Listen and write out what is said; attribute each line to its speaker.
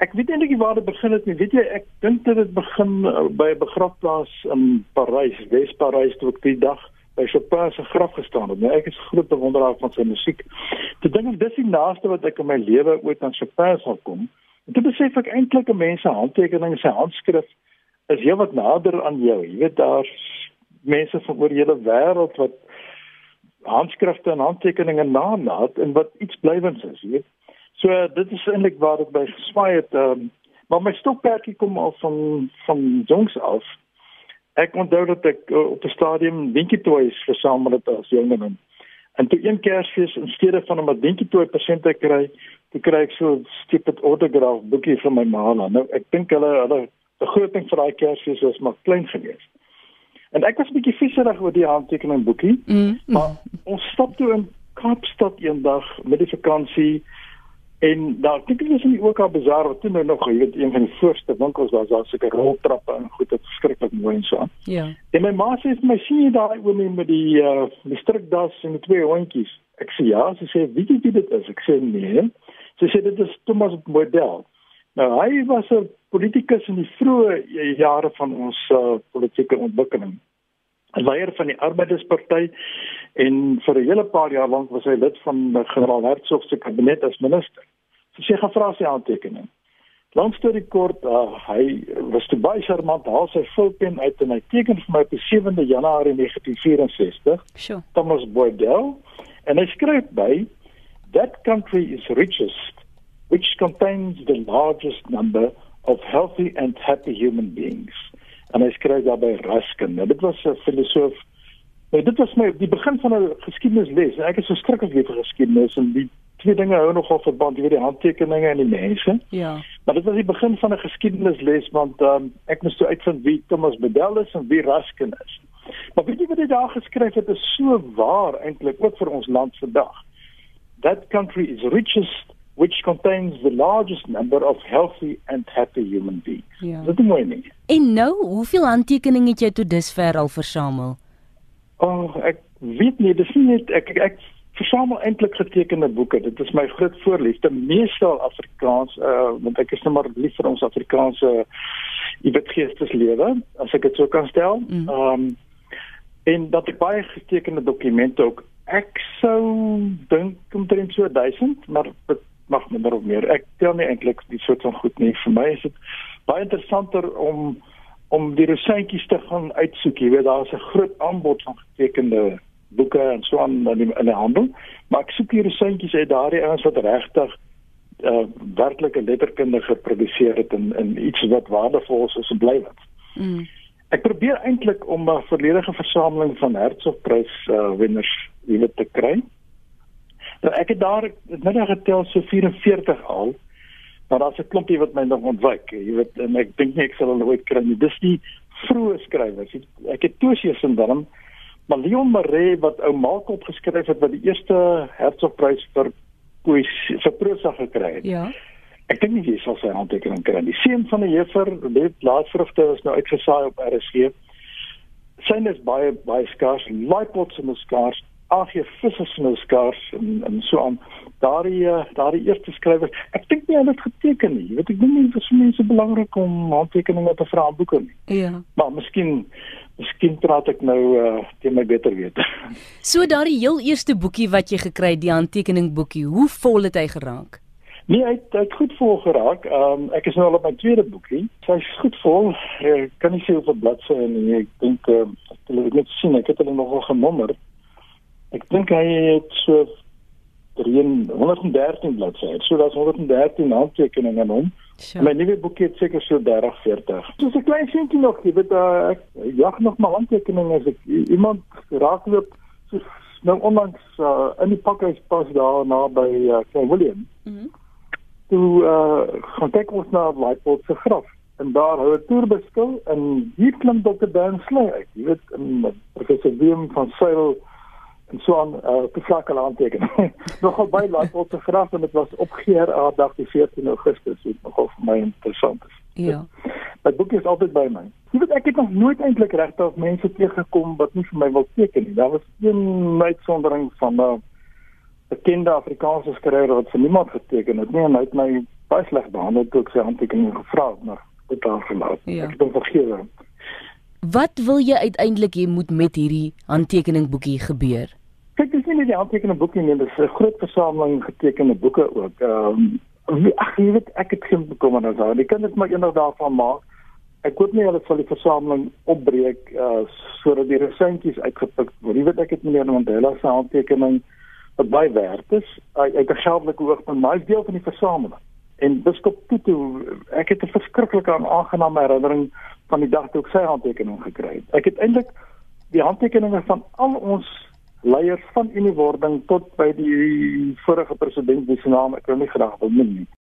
Speaker 1: Ek weet eintlik waar dit begin het nie. Weet jy, ek dink dit het begin uh, by 'n begrafplaas in Parys, Wes-Parys toe ek die dag by Chopin se graf gestaan het. Nou ek is groot bewonderaar van sy musiek. Te dink dis die naaste wat ek in my lewe ooit aan Chopin sal kom. En toe besef ek eintlik 'n mens se handtekening, sy handskrif is heelwat nader aan jou. Jy weet daar's mense van oor hele wêreld wat handskrifte en handtekeninge nalaat en wat iets blywends is, jy weet. So dit is eintlik waar dit by geswaai het. Um, maar my stokperdjie kom al van van jongs af. Ek onthou dat ek uh, op 'n stadium dingetjies versamel het as jongeling. En toe een Kersfees in steede van 'n dingetjie persente kry, toe kry ek so 'n stupid autograph boekie van my ma. Nou ek dink hulle hulle begroting vir daai Kersfees was maar klein geweest. En ek was 'n bietjie visserig oor die handtekening boekie. Mm, mm. Maar ons stap toe in Kaapstad eendag met die vakansie en daar kyk ek eens in die OK Bazaar wat toe nou nog, jy weet, een van die voorste winkels was daar seker roltrappe en goed, dit verskriklik mooi en so. Ja. En my ma sê vir my sien jy daai oomie met die uh die strikdas en die twee hondjies. Ek sê ja, sy sê weet jy wie dit is? Ek sê nee. Sy sê dit is Thomas Model. Nou hy was 'n politikus in die vroeë jare van ons uh, politieke ontwikkeling. Leier van die Arbeidersparty en vir 'n hele paar jaar lank was hy lid van generaal Hertzog se kabinet as minister. So sê gevra sy aantekening. Langs storie kort, uh, hy was te baie charmant, haal sy vulpen uit en hy teken vir my op 7de Januarie 1964. Sure. Thomas Boydell en hy skryf by that country is richest which contains the largest number of healthy and happy human beings. En hy skryf daarby Ruskin. Nou, dit was 'n filosoof. Nou, dit was my die begin van 'n geskiedenisles. Ek is verskriklik lief vir geskiedenis en die twee dinge hou nogal verband, jy weet die handtekeninge en die mense. Ja. Maar dit was die begin van 'n geskiedenisles want um, ek moes toe uitvind wie Thomas Bedell is en wie Ruskin is. Maar weet jy wat hy daar geskryf het is so waar eintlik ook vir ons land vandag. That country is richest which contains the largest number of healthy and happy human beings. Ja. Dit is mooi nie.
Speaker 2: En nou, hoeveel handtekeninge het jy tot dusver al versamel?
Speaker 1: Oh, ek weet nie, dis nie net ek ek, ek versamel eintlik getekende boeke. Dit is my groot voorliefde, meestal Afrikaans, uh want ek is net nou maar lief vir ons Afrikaanse jy weet geesteslewe, as ek dit sou kan stel. Mm. Um en dat ek baie getekende dokumente ook ek sou dink omtrent so 1000, maar dit mag minder of meer. Ek tel nie eintlik die soort van goed nie. Vir my is dit baie interessanter om om die reseintjies te gaan uitsoek. Jy weet daar's 'n groot aanbod van getekende boeke en so aan in die, in die handel, maar ek soek die reseintjies uit daardie ouens wat regtig uh werklike letterkunde geproduseer het in in iets wat waardevol is en blywend. Mm. Ek probeer eintlik om 'n volledige versameling van Hertzogprys uh wenners weet te kry. Nou ek het daar net nou getel so 44 al. Maar daar's 'n klompie wat my nog ontwyk. Jy weet en ek dink nie ek sal hulle ooit kry nie. Dis die vroeë skrywers. Ek het Tosius in dan maar Leon Maree wat ou Malkop geskryf het wat die eerste Hertzogprys vir poesie vir prosa gekry het. Ja. Ek dink nie jy sal sy handtekening kry nie. Seun van 'n juffer, dit laatvrugte is nou uitgesaai op RSG. Syne is baie baie skaars. Laipots is skaars. AG Vissers nou skaars en en so aan daardie eh, daardie eerste skrywer ek dink nie hulle het geteken nie weet ek dink nie vir mense belangrik om handtekeninge te vra aan boeke nie ja maar miskien miskien praat ek nou uh, teen my beter weet
Speaker 2: so daardie heel eerste boekie wat jy gekry die handtekening boekie hoe vol het hy geraak
Speaker 1: Nee, hy het, hy het goed vol geraak. Ehm um, ek is nou al op my tweede boekie. Sy is goed vol. Ek kan nie sê hoeveel bladsye en ek dink uh, ek het net sien ek het hulle nogal genommer. Ek dink hy het so 313 bladsye. So daar's 113 handtekeninge in hom. Sure. My nuwe boek het seker so 30, 40. Dis 'n klein seentjie nog, jy weet uh, ek jag nog maar handtekeninge as ek iemand raakloop so nou onlangs uh, in die pakhuis pas daar na by uh, St William. Mhm. Mm toe uh, gaan kyk ons na Lightpool se graf en daar hou 'n toer beskil en hier klim Dr. Dan Slay uit. Jy weet, in professor Willem van Sail en so aan uh, te vlak al aanteken. nogal baie laat op te graf en dit was op GRA dag die 14 Augustus wat nogal vir my interessant is. Ja. My boek is altyd by my. Jy weet ek het nog nooit eintlik regtig mense teëgekom wat nie vir my wil teken nie. Daar was een uitsondering van 'n uh, bekende Afrikaanse skrywer wat vir niemand geteken het nie en hy het my baie sleg behandel toe ek sy handtekening gevra het, maar dit daar gelaat.
Speaker 2: Ja.
Speaker 1: Ek het hom vergewe.
Speaker 2: Wat wil jy uiteindelik hê moet met hierdie handtekeningboekie gebeur?
Speaker 1: Nie net die handtekeningboekie nie, dis 'n groot versameling getekende boeke ook. Ehm um, ag, jy weet ek het geen bekommernis daar. Die kinders maar eendag daarvan maak. Ek hoop nie hulle sal die versameling opbreek uh sodat die resuntjies uitgepik word. Jy weet ek het meneer Mandela se handtekening wat baie werd is uit 'n geldelike hoogtepunt, maar hy is deel van die versameling. En biskop Tutu, ek het 'n verskriklike aangename herinnering van die dag toe ek sy handtekening gekry het. Ek het eintlik die handtekeninge van al ons leiers van Uniwording tot by die vorige president wie se naam ek nou nie graag wil noem nie.